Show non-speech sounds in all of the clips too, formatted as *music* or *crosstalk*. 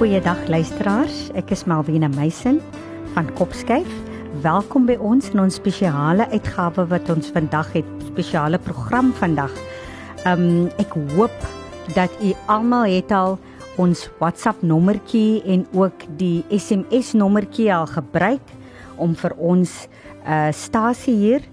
Goeiedag luisteraars. Ek is Malvina Meisen van Kopskyf. Welkom by ons in ons spesiale uitgawe wat ons vandag het, spesiale program vandag. Um ek hoop dat u almal het al ons WhatsApp nommertjie en ook die SMS nommertjie al gebruik om vir ons uh stasie hier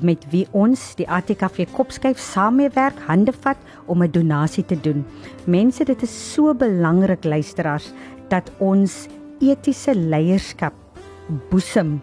met wie ons die ATKV Kopskyf saamwerk, hande vat om 'n donasie te doen. Mense, dit is so belangrik luisteraars dat ons etiese leierskap boesem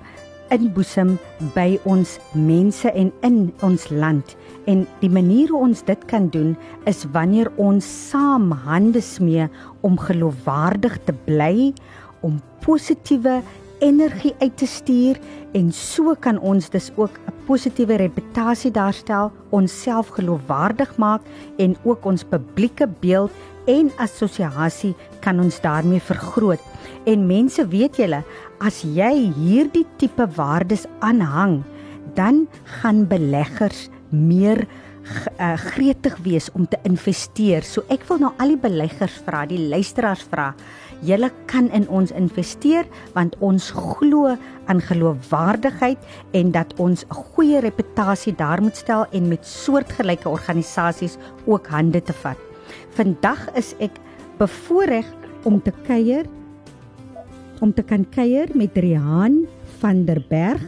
inboesem by ons mense en in ons land. En die manier hoe ons dit kan doen is wanneer ons saam hande smee om geloofwaardig te bly, om positiewe energie uit te stuur en so kan ons dus ook 'n positiewe reputasie daarstel, onsself geloofwaardig maak en ook ons publieke beeld en assosiasie kan ons daarmee vergroot. En mense, weet julle, as jy hierdie tipe waardes aanhang, dan gaan beleggers meer uh, gretig wees om te investeer. So ek wil nou al die beleggers vra, die luisteraars vra, julle kan in ons investeer want ons glo aan geloofwaardigheid en dat ons 'n goeie reputasie daar moet stel en met soortgelyke organisasies ook hande te vat. Vandag is ek bevoorreg om te kuier om te kan kuier met Rihan van der Berg.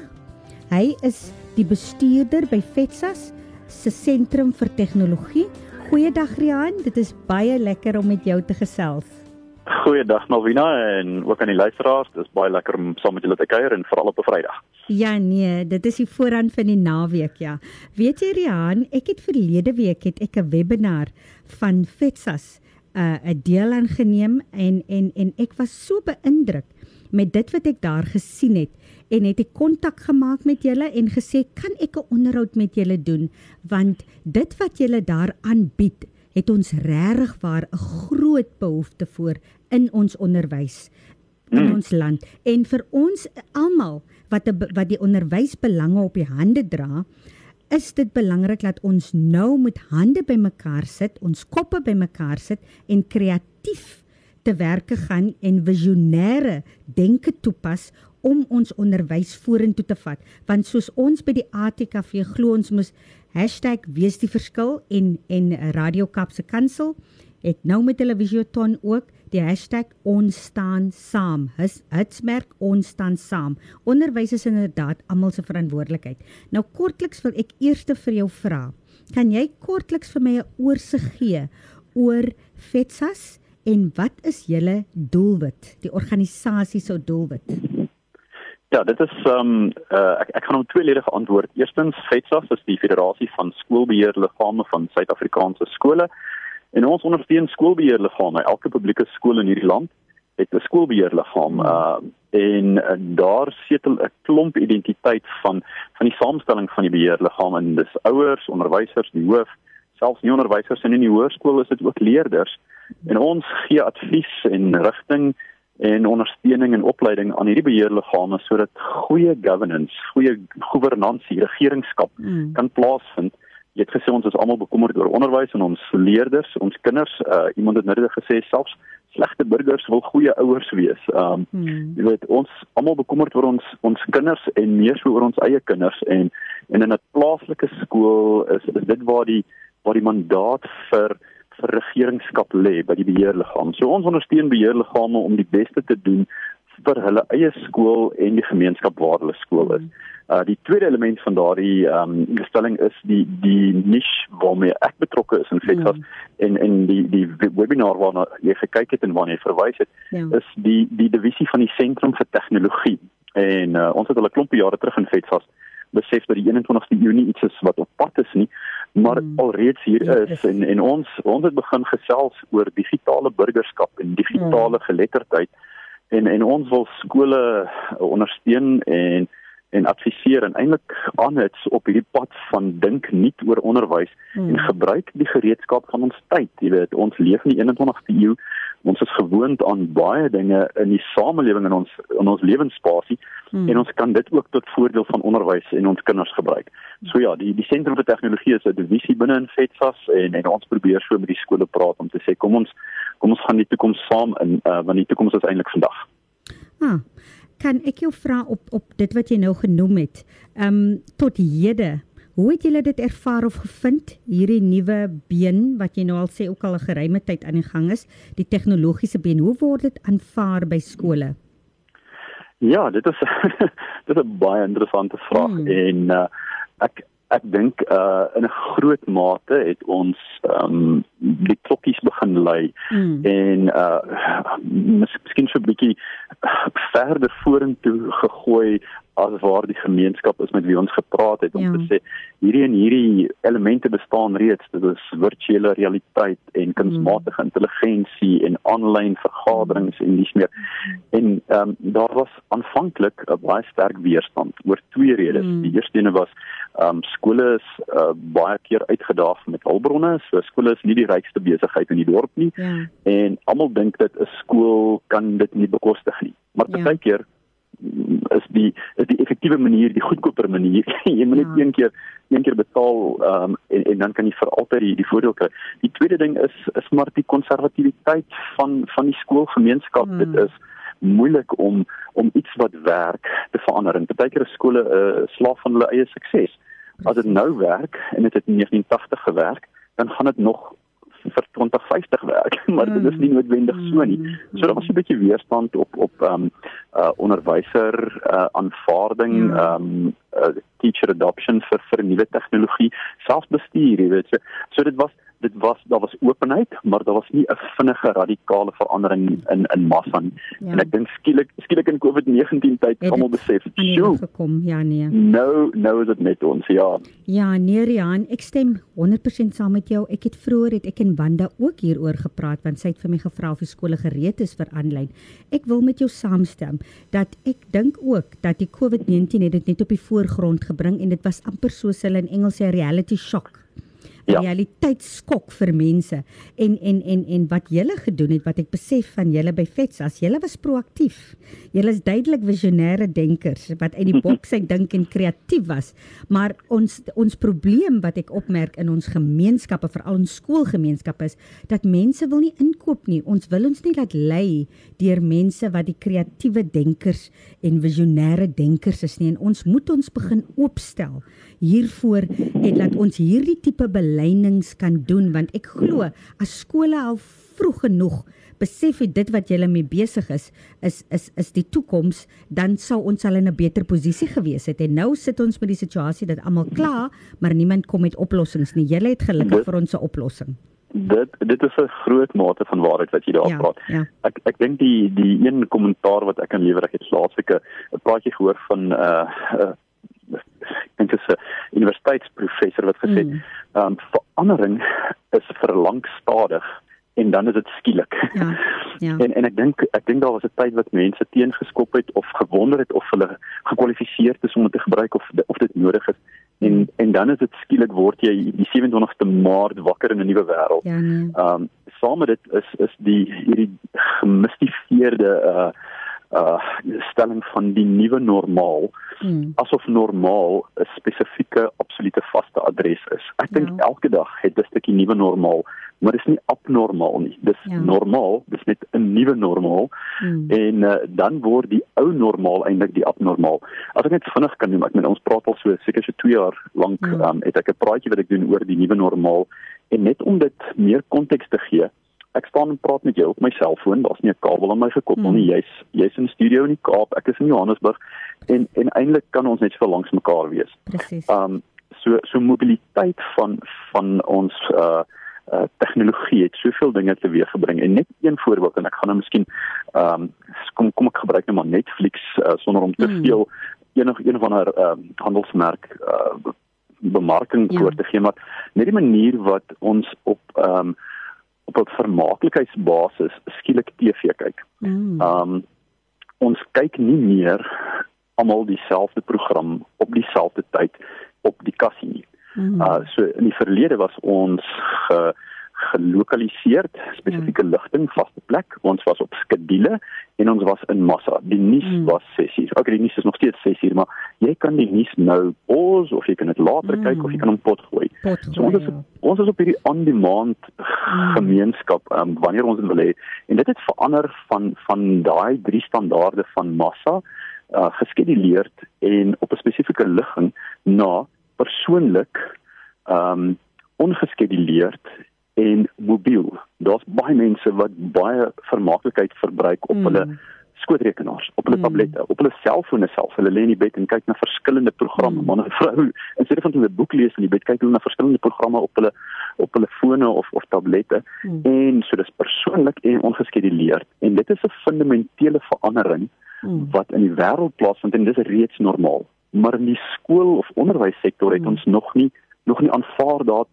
Hy is die bestuurder by FETSAS se sentrum vir tegnologie. Goeiedag Rihan, dit is baie lekker om met jou te gesels. Goeiedag Malvina en ook aan die luisteraars. Dit is baie lekker om saam met julle te kuier en veral op 'n Vrydag. Ja nee, dit is die voorrand van die naweek ja. Weet jy Rian, ek het verlede week het ek 'n webinar van FETSAS 'n uh, 'n deel aangeneem en en en ek was so beïndruk met dit wat ek daar gesien het en het ek kontak gemaak met julle en gesê kan ek 'n onderhoud met julle doen want dit wat julle daar aanbied het ons regtig waar 'n groot behoefte voor in ons onderwys in mm. ons land en vir ons almal wat die, wat die onderwysbelange op die hande dra is dit belangrik dat ons nou met hande bymekaar sit, ons koppe bymekaar sit en kreatief te werke gaan en visionêre denke toepas om ons onderwys vorentoe te vat want soos ons by die ATKV glo ons moet #wees die verskil en en Radio Kapse Kansel het nou met televisieton ook die hashtag ons staan saam. Hitsmerk ons staan saam. Onderwys is inderdaad almal se verantwoordelikheid. Nou kortliks wil ek eers vir jou vra kan jy kortliks vir my 'n oorsig gee oor FETSAS en wat is julle doelwit die organisasie se doelwit Ja, dit is ehm um, uh, ek ek gaan hom tweeledig antwoord. Eerstens, FETSAS is die Federasie van Skoolbeheerliggame van Suid-Afrikaanse skole. En ons ondersteun skoolbeheerliggame. Elke publieke skool in hierdie land het 'n skoolbeheerliggaam uh en uh, daar setel 'n klomp identiteit van van die samestelling van die beheerliggaam en dis ouers, onderwysers, die hoof, selfs nie onderwysers in die hoërskool is dit ook leerders. En ons gee advies en rigting en ondersteuning en opleiding aan hierdie beheerliggame sodat goeie governance, goeie gouvernansie, regeringskap mm. kan plaasvind. Jy het gesê ons is almal bekommerd oor onderwys en ons leerders, ons kinders, uh, iemand het net gesê selfs slegte burgers wil goeie ouers wees. Um mm. jy weet ons almal bekommerd oor ons ons kinders en meer so oor ons eie kinders en en in 'n plaaslike skool is, is dit waar die waar die mandaat vir vir regeringskap lê by die beheerliggaam. So ons ondersteun beheerliggame om die beste te doen vir hulle eie skool en die gemeenskap waar hulle skool is. Uh die tweede element van daardie ehm um, stelling is die die niche waarmee ek betrokke is in FETSAS mm. en en die die webinar waarna jy gekyk het en waarna jy verwys het ja. is die die divisie van die sentrum vir tegnologie. En uh, ons het 'n klompie jare terug in FETSAS besef dat die 21ste eeu nie iets is wat op pad is nie, maar mm. alreeds hier ja, is en en ons ons het begin gesels oor digitale burgerskap en digitale mm. geletterdheid en en ons wil skole ondersteun en en adviseer en eintlik aanhits op hierdie pad van dink nuut oor onderwys hmm. en gebruik die gereedskap van ons tyd. Jy weet, ons leef in die 21ste eeu. Ons is gewoond aan baie dinge in die samelewing in ons in ons lewensspasie hmm. en ons kan dit ook tot voordeel van onderwys en ons kinders gebruik. So ja, die die sentrum vir tegnologie is 'n divisie binne in FETSAS en en ons probeer so met die skole praat om te sê kom ons kom ons gaan die toekoms saam in uh, want die toekoms is eintlik vandag. Ah kan ek jou vra op op dit wat jy nou genoem het. Ehm um, tot hede, hoe het julle dit ervaar of gevind hierdie nuwe been wat jy nou al sê ook al 'n geruime tyd aan die gang is, die tegnologiese been. Hoe word dit aanvaar by skole? Ja, dit is *laughs* dit is 'n baie interessante vraag hmm. en uh, ek ek dink uh in 'n groot mate het ons ehm um, die klokkies begin lui mm. en uh miskien so 'n bietjie verder vorentoe gegooi as waar die gemeenskap is met wie ons gepraat het om ja. te sê hierdie en hierdie elemente bestaan reeds dit is virtuele realiteit en kunsmatige mm. intelligensie en aanlyn vergaderings en dis meer en ehm um, daar was aanvanklik 'n baie sterk weerstand oor twee redes mm. die eerste ene was ehm um, skole is uh, baie keer uitgedaag met hulpbronne so skole is nie die rykste besigheid in die dorp nie ja. en almal dink dit 'n skool kan dit nie bekostig nie maar ja. baie keer is die is die effektiewe manier die goedkoper manier *laughs* jy moet net ja. een keer een keer betaal um, en en dan kan jy vir altyd die, die voordeel kry die tweede ding is is maar die konservatiwiteit van van die skoolgemeenskap hmm. dit is moeilik om om iets wat werk te verander en baie keer is skole 'n uh, slaaf van hulle eie sukses as dit nou werk en dit het in 1980 gewerk dan gaan dit nog vir 2050 werk, *laughs* maar dit is nie hmm. noodwendig so nie. So daar was 'n bietjie weerstand op op ehm um, uh onderwyser uh aanvaarding hmm. ehm um, uh, teacher adoption vir vir nuwe tegnologie, selfbestuur, jy weet. So, so dit was dit was daar was openheid, maar daar was nie 'n vinnige radikale verandering in in massa nie. Ja. En ek dink skielik skielik in COVID-19 tyd almal besef, "Sjoe, gekom, ja nee." Nou nou is dit net ons, ja. Ja, nee Rian, ek stem 100% saam met jou. Ek het vroeër het ek en Wanda ook hieroor gepraat want sy het vir my gevra of die skole gereed is vir aanlyn. Ek wil met jou saamstem dat ek dink ook dat die COVID-19 het dit net op die voorgrond gebring en dit was amper soos hulle in Engels sê reality shock ja. realiteitsskok vir mense en en en en wat julle gedoen het wat ek besef van julle by Vets as julle was proaktief. Julle is duidelik visionêre denkers wat uit die *laughs* boks uit dink en kreatief was. Maar ons ons probleem wat ek opmerk in ons gemeenskappe, veral in skoolgemeenskappe is dat mense wil nie inkoop nie. Ons wil ons nie laat lei deur mense wat die kreatiewe denkers en visionêre denkers is nie en ons moet ons begin oopstel hiervoor en laat ons hierdie tipe belynings kan doen want ek glo as skole al vroeg genoeg besef het dit wat julle mee besig is is is is die toekoms dan sou ons al in 'n beter posisie gewees het en nou sit ons met die situasie dat almal kla maar niemand kom met oplossings nie julle het gelukkig vir ons 'n oplossing dit dit is 'n groot mate van waarheid wat jy daar ja, praat. Ja. Ek ek dink die die een kommentaar wat ek kan lewer ek het laasweek 'n praatjie gehoor van 'n uh, uh, ek dink dit is 'n universiteitsprofessor wat gesê het, mm. um, verandering is verlang stadig en dan is dit skielik. Ja. Ja. *laughs* En en ek dink ek dink daar was 'n tyd wat mense teengeskop het of gewonder het of hulle gekwalifiseer is om dit te gebruik of of dit nodig is. En mm. en dan is dit skielik word jy die 27ste Maart wakker in 'n nuwe wêreld. Ja. Nee. Um saam met dit is is die hierdie gemystifieerde uh uh stelling van die nuwe normaal hmm. asof normaal 'n spesifieke absolute vaste adres is. Ek dink ja. elke dag het 'n stukkie nuwe normaal, maar dit is nie abnormaal nie. Dis ja. normaal, dis net 'n nuwe normaal. Hmm. En uh, dan word die ou normaal eintlik die abnormaal. As ek net vinnig kan noem, ek meen ons praat al so seker so 2 jaar lank, hmm. um, het ek 'n praatjie wat ek doen oor die nuwe normaal en net om dit meer konteks te gee ek staan en praat met jou op my selfoon, daar's nie 'n kabel aan my gekoppel hmm. nie. Jy's jy's in 'n studio in die Kaap, ek is in Johannesburg en en eintlik kan ons net so langs mekaar wees. Presies. Um so so mobiliteit van van ons uh uh tegnologie het soveel dinge teweeggebring en net een voorbeeld en ek gaan nou miskien ehm um, kom kom ek gebruik net maar Netflix uh, sonder om te mm. veel enig een van haar ehm uh, handelsmerk uh bemarking ja. te gee maar net die manier wat ons op ehm um, op 'n vermaaklikheidsbasis skielik TV kyk. Mm. Ehm um, ons kyk nie meer almal dieselfde program op dieselfde tyd op die kassie nie. Mm. Uh so in die verlede was ons ge gelokaliseer spesifieke mm. ligting vaste plek ons was op skedule en ons was in massa die nuus mm. was 6 uur okay die nuus is nog steeds 6 uur maar jy kan die nuus nou pause of jy kan dit later mm. kyk of jy kan hom pot gooi pot so ons is, ja. ons is op hierdie on demand mm. gemeenskap um, wanneer ons dit wil hê en dit het verander van van daai drie standaarde van massa uh, geskeduleerd en op 'n spesifieke ligging na persoonlik ehm um, ongeskeduleerd en mobiel. Daar's baie mense wat baie vermaaklikheid verbruik op mm. hulle skootrekenaars, op hulle mm. tablette, op hulle selfone self. Hulle lê in die bed en kyk na verskillende programme. Mm. Man en vrou, in steede van 'n boek lees in die bed, kyk hulle na verskillende programme op hulle op hulle fone of of tablette. Mm. En so dis persoonlik en ongeskeduleerd. En dit is 'n fundamentele verandering mm. wat in die wêreld plaasvind en dis reeds normaal maar in die skool of onderwyssektor het hmm. ons nog nie nog nie aanvaar dat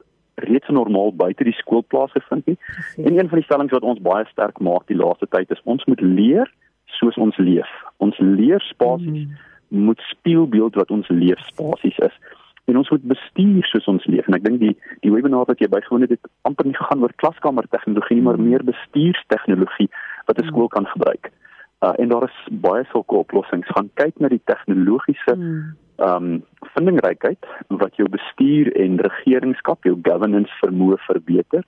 reeds normaal buite die skool plaasgevind nie. Precies. En een van die stellings wat ons baie sterk maak die laaste tyd is ons moet leer soos ons leef. Ons leerspasies mm. moet spieelbeeld wat ons leefspasies is. En ons moet bestuur soos ons leef. En ek dink die die webinar wat jy bygewoon het, het amper nie gegaan oor klaskamer tegnologie nie, maar hmm. meer bestuurstegnologie wat 'n hmm. skool kan gebruik. Uh, en daar is baie sulke oplossings. Gaan kyk na die tegnologiese hmm. Ehm um, vindingrykheid wat jou bestuur en regeringskap, jou governance vermoë verbeter.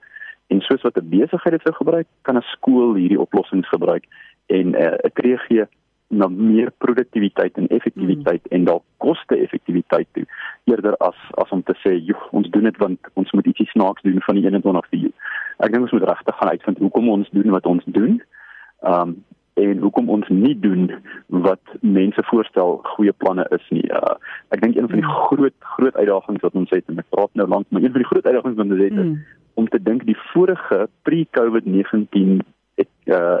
En soos wat 'n besigheid dit sou gebruik, kan 'n skool hierdie oplossings gebruik en uh, 'n tree gee na meer produktiwiteit en effektiwiteit mm. en dalk koste-effektiwiteit toe eerder as as om te sê joh ons doen dit want ons moet ietsie snaaks doen van die 21ste eeu. Ek dink ons moet regtig gaan uitvind hoekom ons doen wat ons doen. Ehm um, en hoekom ons nie doen wat mense voorstel goeie planne is nie. Uh, ek dink een van die mm. groot groot uitdagings wat ons het en ek praat nou lank, maar een van die groot uitdagings wat ons het is mm. om te dink die vorige pre-COVID-19 uh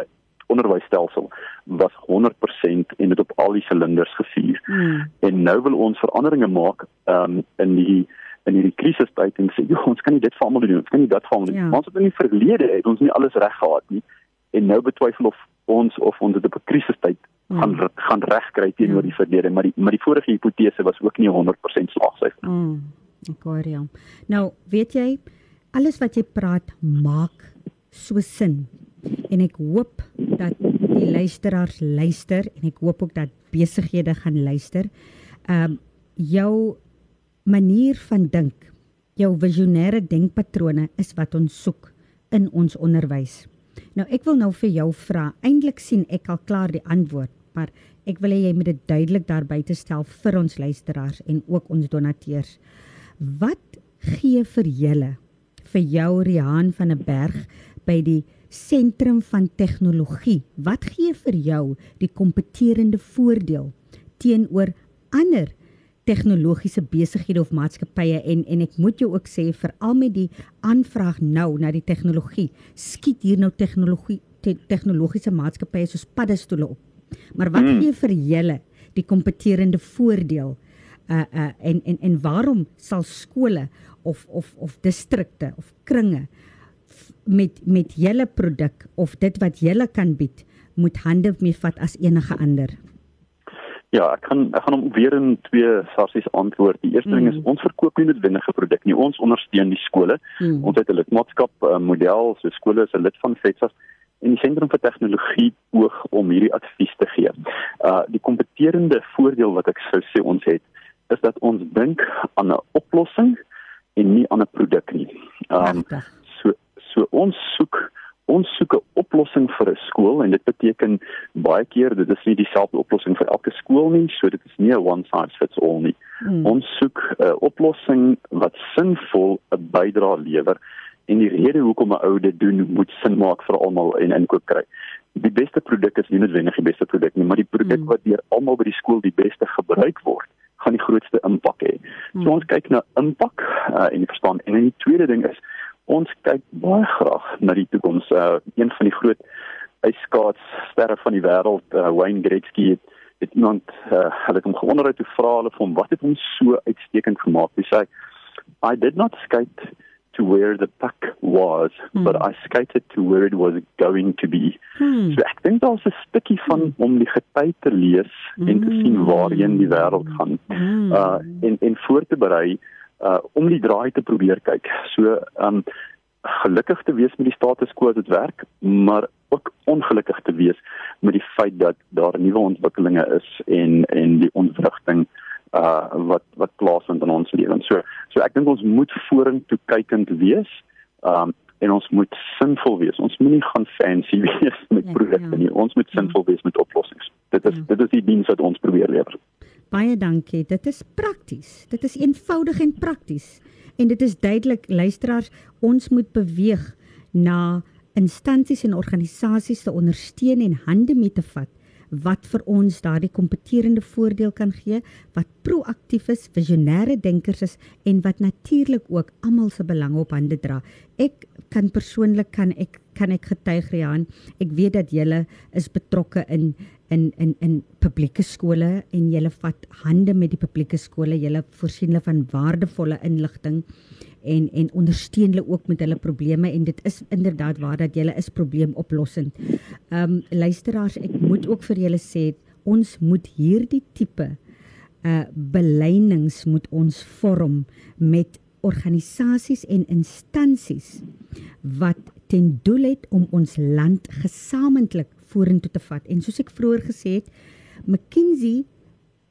onderwysstelsel was 100% en dit op al die silinders gevuur. Mm. En nou wil ons veranderinge maak um in die in hierdie krisistyd en sê, "Joh, ons kan nie dit vir almal doen, ons kan nie dat vir almal doen." Ja. Ons het in die verlede het ons nie alles reg gehad nie en nou betwyfel of ons of ons dit op 'n krisistyd mm. gaan gaan regkry teenoor die verlede, maar die maar die vorige hipotese was ook nie 100% slaagsyfer. Mm. Ek hoor jou. Nou, weet jy, alles wat jy praat maak so sin. En ek hoop dat die luisteraars luister en ek hoop ook dat besighede gaan luister. Ehm um, jou manier van dink, jou visionêre denkpatrone is wat ons soek in ons onderwys. Nou ek wil nou vir jou vra. Eintlik sien ek al klaar die antwoord, maar ek wil hê jy moet dit duidelik daar buite stel vir ons luisteraars en ook ons donateurs. Wat gee vir julle vir jou Riaan van 'n berg by die sentrum van tegnologie? Wat gee vir jou die kompeterende voordeel teenoor ander tegnologiese besighede of maatskappye en en ek moet jou ook sê veral met die aanvraag nou na die tegnologie skiet hier nou tegnologie te, tegnologiese maatskappye soos paddestoele op. Maar wat mm. gee vir julle die kompeterende voordeel uh uh en en en waarom sal skole of of of distrikte of kringe met met julle produk of dit wat julle kan bied moet hande mee vat as enige ander? Ja, ek gaan ek gaan hom weer in twee sarsies antwoord. Die eerste mm. ding is mm. ons verkoop nie noodwendige produk nie. Ons ondersteun die skole. Mm. Ons het 'n lidmaatskap uh, model, so skole is 'n lid van FETSAS en die sentrum vir tegnologie oog om hierdie advies te gee. Uh die kompeterende voordeel wat ek sou sê ons het is dat ons dink aan 'n oplossing en nie aan 'n produk nie. Um so so ons soek ons soek 'n oplossing vir 'n skool en dit beteken baie keer dit is nie dieselfde oplossing vir elke skool nie, so dit is nie 'n one size fits all nie. Hmm. Ons soek 'n oplossing wat sinvol 'n bydrae lewer en die rede hoekom 'n ou dit doen moet sin maak vir almal en inkoop kry. Die beste produk is nie noodwendig die beste produk nie, maar die produk mm. wat deur almal by die skool die beste gebruik word, gaan die grootste impak hê. Mm. So ons kyk na impak uh, en verstaan en die tweede ding is ons kyk baie graag na die toekoms. Uh, een van die groot ijskaatssterre van die wêreld, uh, Wayne Gretzky het het iemand uh, hulle het hom gewonder uit hoe vra hulle van wat het hom so uitstekend gemaak. Hy sê I did not skate to where the puck was, hmm. but I skated to where it was going to be. Hmm. So ek dink daar's 'n stukkie van hmm. om die gety te lees hmm. en te sien waarheen die wêreld gaan. Hmm. Uh en en voor te berei uh om die draai te probeer kyk. So um gelukkig te wees met die status quo as dit werk, maar ook ongelukkig te wees met die feit dat daar nuwe ontwikkelinge is en en die ontwrigting uh wat wat plaasvind in ons lewens. So so ek dink ons moet vorentoe kykend wees. Um en ons moet sinvol wees. Ons moenie gaan fancy *laughs* wees met ja, projekte ja. nie. Ons moet sinvol wees met oplossings. Dit is ja. dit is die diens wat ons probeer lewer. Baie dankie. Dit is prakties. Dit is eenvoudig en prakties. En dit is duidelik luisteraars, ons moet beweeg na instansies en organisasies te ondersteun en hande mee te vat wat vir ons daardie kompeterende voordeel kan gee, wat proaktief is, visionêre denkers is en wat natuurlik ook almal se belange op hande dra. Ek kan persoonlik kan ek kan ek getuig Rian, ek weet dat julle is betrokke in in in in publieke skole en julle vat hande met die publieke skole, julle voorsien hulle van waardevolle inligting en en ondersteun hulle ook met hulle probleme en dit is inderdaad waar dat jy is probleemoplossend. Ehm um, luisteraars, ek moet ook vir julle sê ons moet hierdie tipe uh beleinings moet ons vorm met organisasies en instansies wat ten doel het om ons land gesamentlik vorentoe te vat. En soos ek vroeër gesê het, McKinsey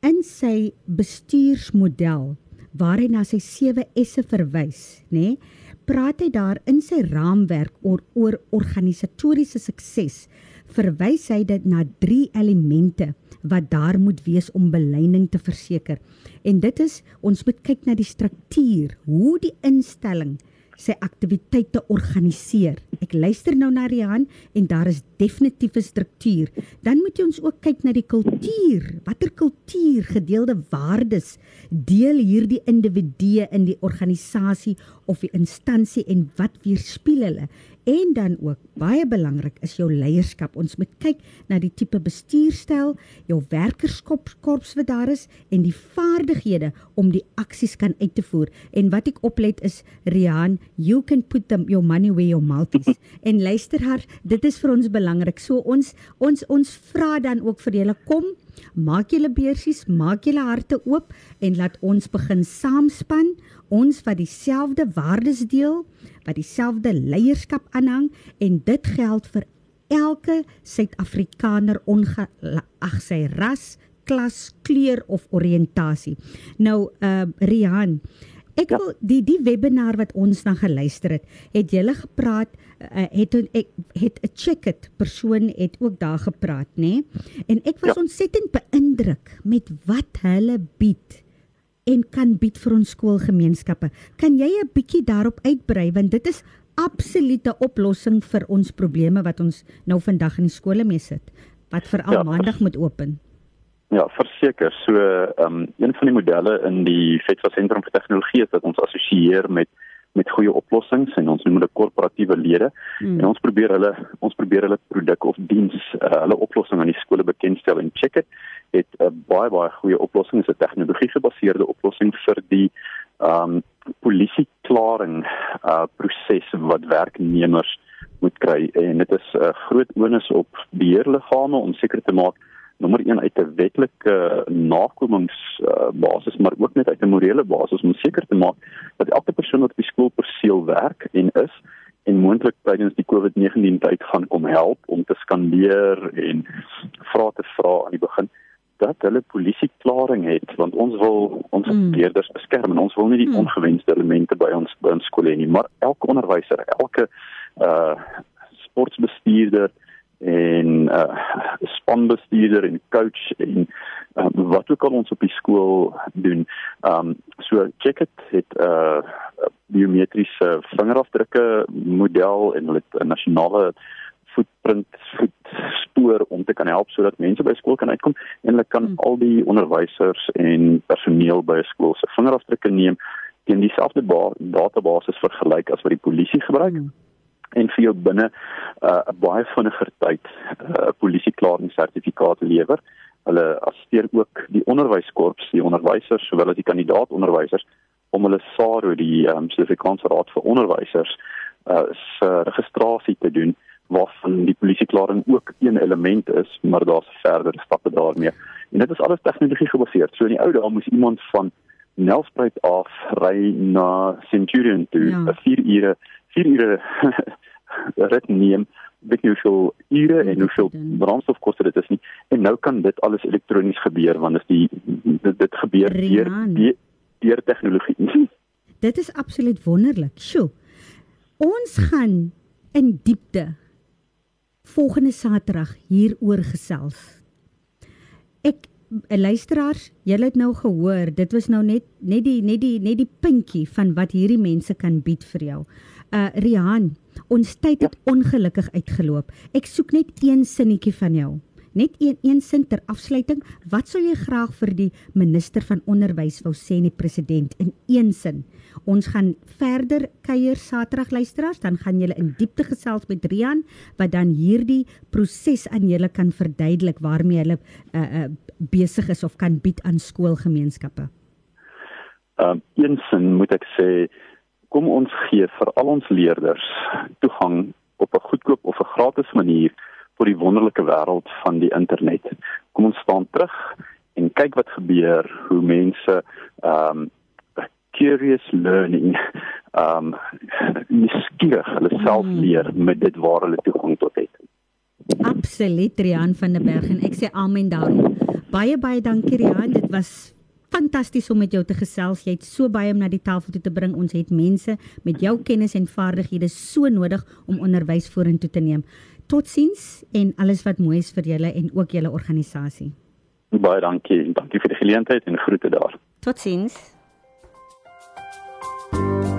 in sy bestuursmodel waar hy na sy 7 S'e verwys, nê? Nee, praat hy daar in sy raamwerk oor oor organisatoriese sukses. Verwys hy dit na drie elemente wat daar moet wees om beleining te verseker. En dit is ons moet kyk na die struktuur, hoe die instelling sy aktiwiteite organiseer. Ek luister nou na Rian en daar is definitief 'n struktuur. Dan moet jy ons ook kyk na die kultuur. Watter kultuur, gedeelde waardes deel hierdie individue in die organisasie of die instansie en wat weerspieël hulle? En dan ook baie belangrik is jou leierskap. Ons moet kyk na die tipe bestuurstyl, jou werkerskorps wat daar is en die vaardighede om die aksies kan uit te voer. En wat ek oplet is Rian, you can put them your money where your mouth is. *laughs* en luister haar, dit is vir ons belangrik. So ons ons ons vra dan ook vir julle kom Maak julle beursies, maak julle harte oop en laat ons begin saamspan, ons wat dieselfde waardes deel, wat dieselfde leierskap aanhang en dit geld vir elke Suid-Afrikaner ongeag sy ras, klas, kleur of oriëntasie. Nou, uh Rihan, ek ja. wil die die webinar wat ons na geluister het, het julle gepraat uh, het ek het 'n check it persoon het ook daar gepraat, nê? En ek was ja. ontsettend beïndruk met wat hulle bied en kan bied vir ons skoolgemeenskappe. Kan jy 'n bietjie daarop uitbrei want dit is absolute oplossing vir ons probleme wat ons nou vandag in die skole mee sit wat vir al ja, maandag moet open. Ja, verseker. So, ehm um, een van die modelle in die FETSA sentrum vir tegnologie is dat ons assosieer met met goeie oplossings en ons noem hulle korporatiewe lede mm. en ons probeer hulle ons probeer hulle produk of diens uh, hulle oplossing aan die skole bekendstel en check it het 'n uh, baie baie goeie oplossing is 'n tegnologie gebaseerde oplossing vir die um polisie klaring uh proses wat werknemers moet kry en dit is 'n uh, groot onus op beheerliggame om seker te maak nommer 1 uit 'n wetlike nakomingsbasis uh, maar ook net uit 'n morele basis om seker te maak dat elke persoon wat op die skoolperseel werk en is en moontlik tydens die COVID-19 tyd gaan kom help om te skandeer en vra te vra aan die begin dat hulle polisieklaring het want ons wil ons mm. leerders beskerm en ons wil nie die mm. ongewenste elemente by ons by ons skole hê nie maar elke onderwyser elke uh sportbestuurder en uh spanbestuurder en coach en uh, wat ook al ons op die skool doen. Um so check it het uh biometriese vingerafdrukke model en hulle 'n nasionale footprint voetspoor om te kan help sodat mense by skool kan uitkom en hulle kan hmm. al die onderwysers en personeel by 'n skool se vingerafdrukke neem teen dieselfde database vergelyk as wat die polisie gebruik. Hmm en vir jou binne 'n uh, baie vinniger tyd 'n uh, polisie klaring sertifikaat lewer. Hulle assisteer ook die onderwyskorps, die onderwysers sowel as die kandidaat onderwysers om hulle SARO die um, Suid-Afrikaanse Raad vir Onderwysers uh, se registrasie te doen waarvan die polisieklaring ook een element is, maar daar's verdere stappe daarmee. En dit is alles tegnologie gebaseer. So in die ou dae moes iemand van Nelspruit af ry na Centurion toe, ja. 4 ure, 4 ure *laughs* rit neem weet nie hoeveel ure en hoeveel brandstof koste dit is nie en nou kan dit alles elektronies gebeur want is die dit, dit gebeur deur deur, deur tegnologie. *laughs* Dit is absoluut wonderlik. Sjoe. Ons gaan in diepte volgende Saterdag hieroor gesels. Ek eh, luisteraars, julle het nou gehoor, dit was nou net net die net die net die puntjie van wat hierdie mense kan bied vir jou. Uh Rihan, ons tyd het ja. ongelukkig uitgeloop. Ek soek net een sinnetjie van jou. Net een een sin ter afsluiting. Wat sou jy graag vir die minister van onderwys wou sê en die president in een sin? Ons gaan verder kuier Saterdag luisteraars, dan gaan julle in diepte gesels met Rian wat dan hierdie proses aan julle kan verduidelik waarmee hulle uh, uh, besig is of kan bied aan skoolgemeenskappe. Ehm um, een sin moet ek sê kom ons gee vir al ons leerders toegang op 'n goedkoop of 'n gratis manier vir die wonderlike wêreld van die internet. Kom ons staan terug en kyk wat gebeur hoe mense ehm um, curious learning ehm um, nuuskierig hulle self hmm. leer met dit waar hulle toegang tot het. Absoluut Rian van der Berg en ek sê amen daarom. Baie baie dankie Rian, dit was fantasties om met jou te gesels. Jy het so baie om na die tafel toe te bring. Ons het mense met jou kennis en vaardighede so nodig om onderwys vorentoe te neem. Totsiens en alles wat mooi is vir julle en ook julle organisasie. Baie dankie. Dankie vir die geleentheid en groete daar. Totsiens. Hierdie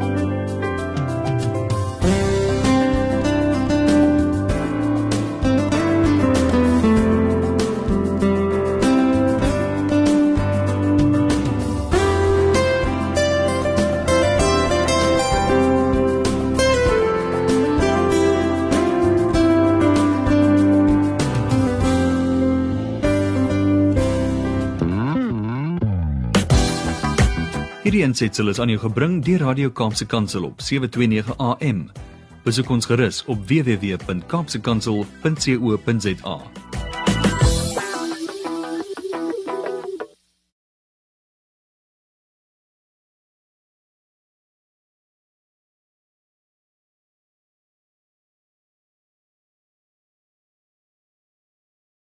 ensetsel is aan jou gebring deur Radio Kaapse Kansel op 729 AM. Besoek ons gerus op www.kaapsekansel.co.za.